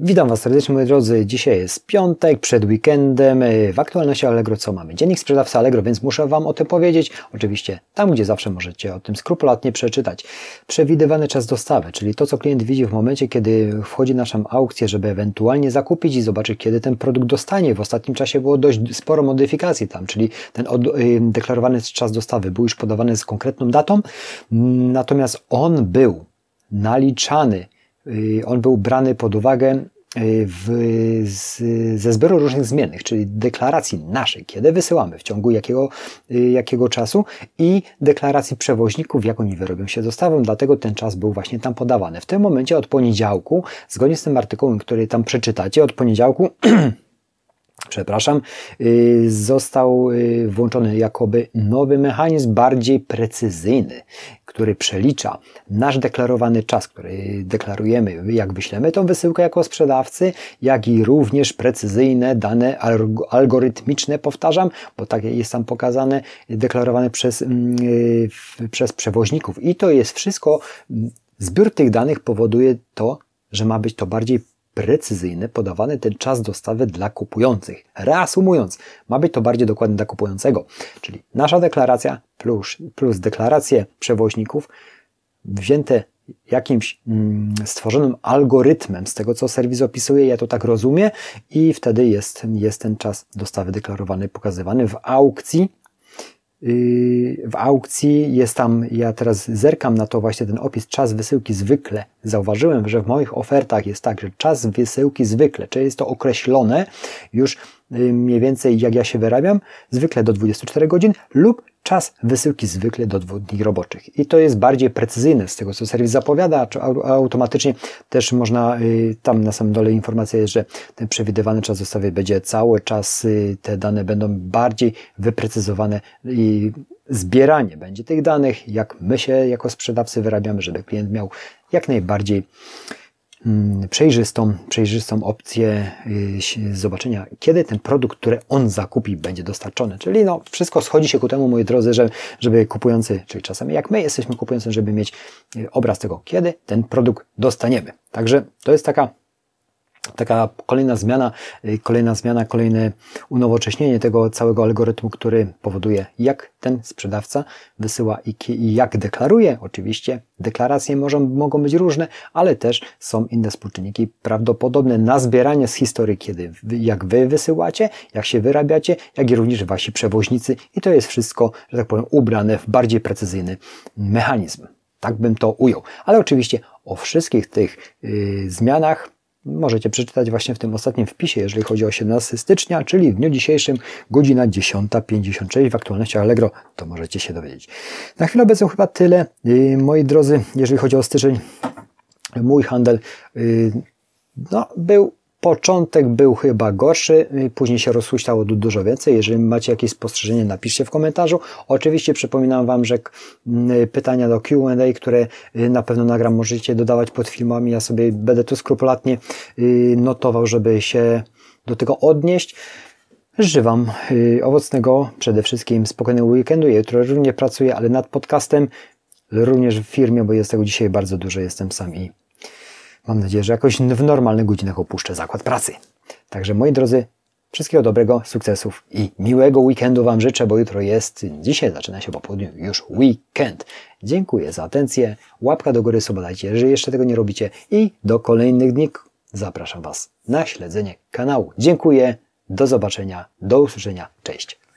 Witam Was serdecznie moi drodzy. Dzisiaj jest piątek, przed weekendem. W aktualności Allegro co mamy? Dziennik sprzedawcy Allegro, więc muszę Wam o tym powiedzieć. Oczywiście tam, gdzie zawsze możecie o tym skrupulatnie przeczytać. Przewidywany czas dostawy, czyli to, co klient widzi w momencie, kiedy wchodzi na naszą aukcję, żeby ewentualnie zakupić i zobaczyć, kiedy ten produkt dostanie. W ostatnim czasie było dość sporo modyfikacji tam, czyli ten y, deklarowany czas dostawy był już podawany z konkretną datą, natomiast on był naliczany on był brany pod uwagę y, w, z, ze zbioru różnych zmiennych, czyli deklaracji naszej, kiedy wysyłamy, w ciągu jakiego, y, jakiego czasu i deklaracji przewoźników, jak oni wyrobią się dostawą, dlatego ten czas był właśnie tam podawany. W tym momencie od poniedziałku, zgodnie z tym artykułem, który tam przeczytacie, od poniedziałku przepraszam, został włączony jakoby nowy mechanizm, bardziej precyzyjny, który przelicza nasz deklarowany czas, który deklarujemy, jak wyślemy tą wysyłkę jako sprzedawcy, jak i również precyzyjne dane algorytmiczne, powtarzam, bo tak jest tam pokazane, deklarowane przez, mm, przez przewoźników. I to jest wszystko, zbiór tych danych powoduje to, że ma być to bardziej precyzyjny, podawany ten czas dostawy dla kupujących. Reasumując, ma być to bardziej dokładne dla kupującego, czyli nasza deklaracja plus, plus deklaracje przewoźników wzięte jakimś mm, stworzonym algorytmem, z tego co serwis opisuje, ja to tak rozumiem, i wtedy jest, jest ten czas dostawy deklarowany, pokazywany w aukcji w aukcji jest tam, ja teraz zerkam na to właśnie ten opis, czas wysyłki zwykle. Zauważyłem, że w moich ofertach jest tak, że czas wysyłki zwykle, czyli jest to określone już yy, mniej więcej jak ja się wyrabiam, zwykle do 24 godzin lub czas wysyłki zwykle do dwóch dni roboczych. I to jest bardziej precyzyjne z tego, co serwis zapowiada, automatycznie też można, yy, tam na samym dole informacja jest, że ten przewidywany czas dostawy będzie cały czas, yy, te dane będą bardziej wyprecyzowane i zbieranie będzie tych danych, jak my się jako sprzedawcy wyrabiamy, żeby klient miał jak najbardziej przejrzystą, przejrzystą opcję y, zobaczenia, kiedy ten produkt, który on zakupi, będzie dostarczony. Czyli no, wszystko schodzi się ku temu, moi drodzy, że, żeby kupujący, czyli czasami jak my jesteśmy kupujący, żeby mieć y, obraz tego, kiedy ten produkt dostaniemy. Także to jest taka taka kolejna zmiana, y, kolejna zmiana, kolejne unowocześnienie tego całego algorytmu, który powoduje, jak ten sprzedawca wysyła i jak deklaruje. Oczywiście deklaracje może, mogą być różne, ale też są inne współczynniki prawdopodobne na zbieranie z historii, kiedy jak wy wysyłacie, jak się wyrabiacie, jak i również wasi przewoźnicy i to jest wszystko, że tak powiem, ubrane w bardziej precyzyjny mechanizm. Tak bym to ujął. Ale oczywiście o wszystkich tych yy, zmianach możecie przeczytać właśnie w tym ostatnim wpisie, jeżeli chodzi o 17 stycznia, czyli w dniu dzisiejszym, godzina 10.56 w aktualności Allegro, to możecie się dowiedzieć. Na chwilę obecną chyba tyle, y, moi drodzy, jeżeli chodzi o styczeń, mój handel y, no, był Początek był chyba gorszy, później się rozhuśtało dużo więcej. Jeżeli macie jakieś spostrzeżenie, napiszcie w komentarzu. Oczywiście przypominam Wam, że pytania do Q&A, które y, na pewno nagram, możecie dodawać pod filmami. Ja sobie będę tu skrupulatnie y, notował, żeby się do tego odnieść. Życzę Wam y, owocnego, przede wszystkim spokojnego weekendu. Ja jutro również pracuję, ale nad podcastem, również w firmie, bo jest tego dzisiaj bardzo dużo, jestem sam i Mam nadzieję, że jakoś w normalnych godzinach opuszczę zakład pracy. Także moi drodzy, wszystkiego dobrego, sukcesów i miłego weekendu Wam życzę, bo jutro jest, dzisiaj zaczyna się po południu już weekend. Dziękuję za atencję, łapka do góry, subadajcie, jeżeli jeszcze tego nie robicie i do kolejnych dni zapraszam Was na śledzenie kanału. Dziękuję, do zobaczenia, do usłyszenia, cześć.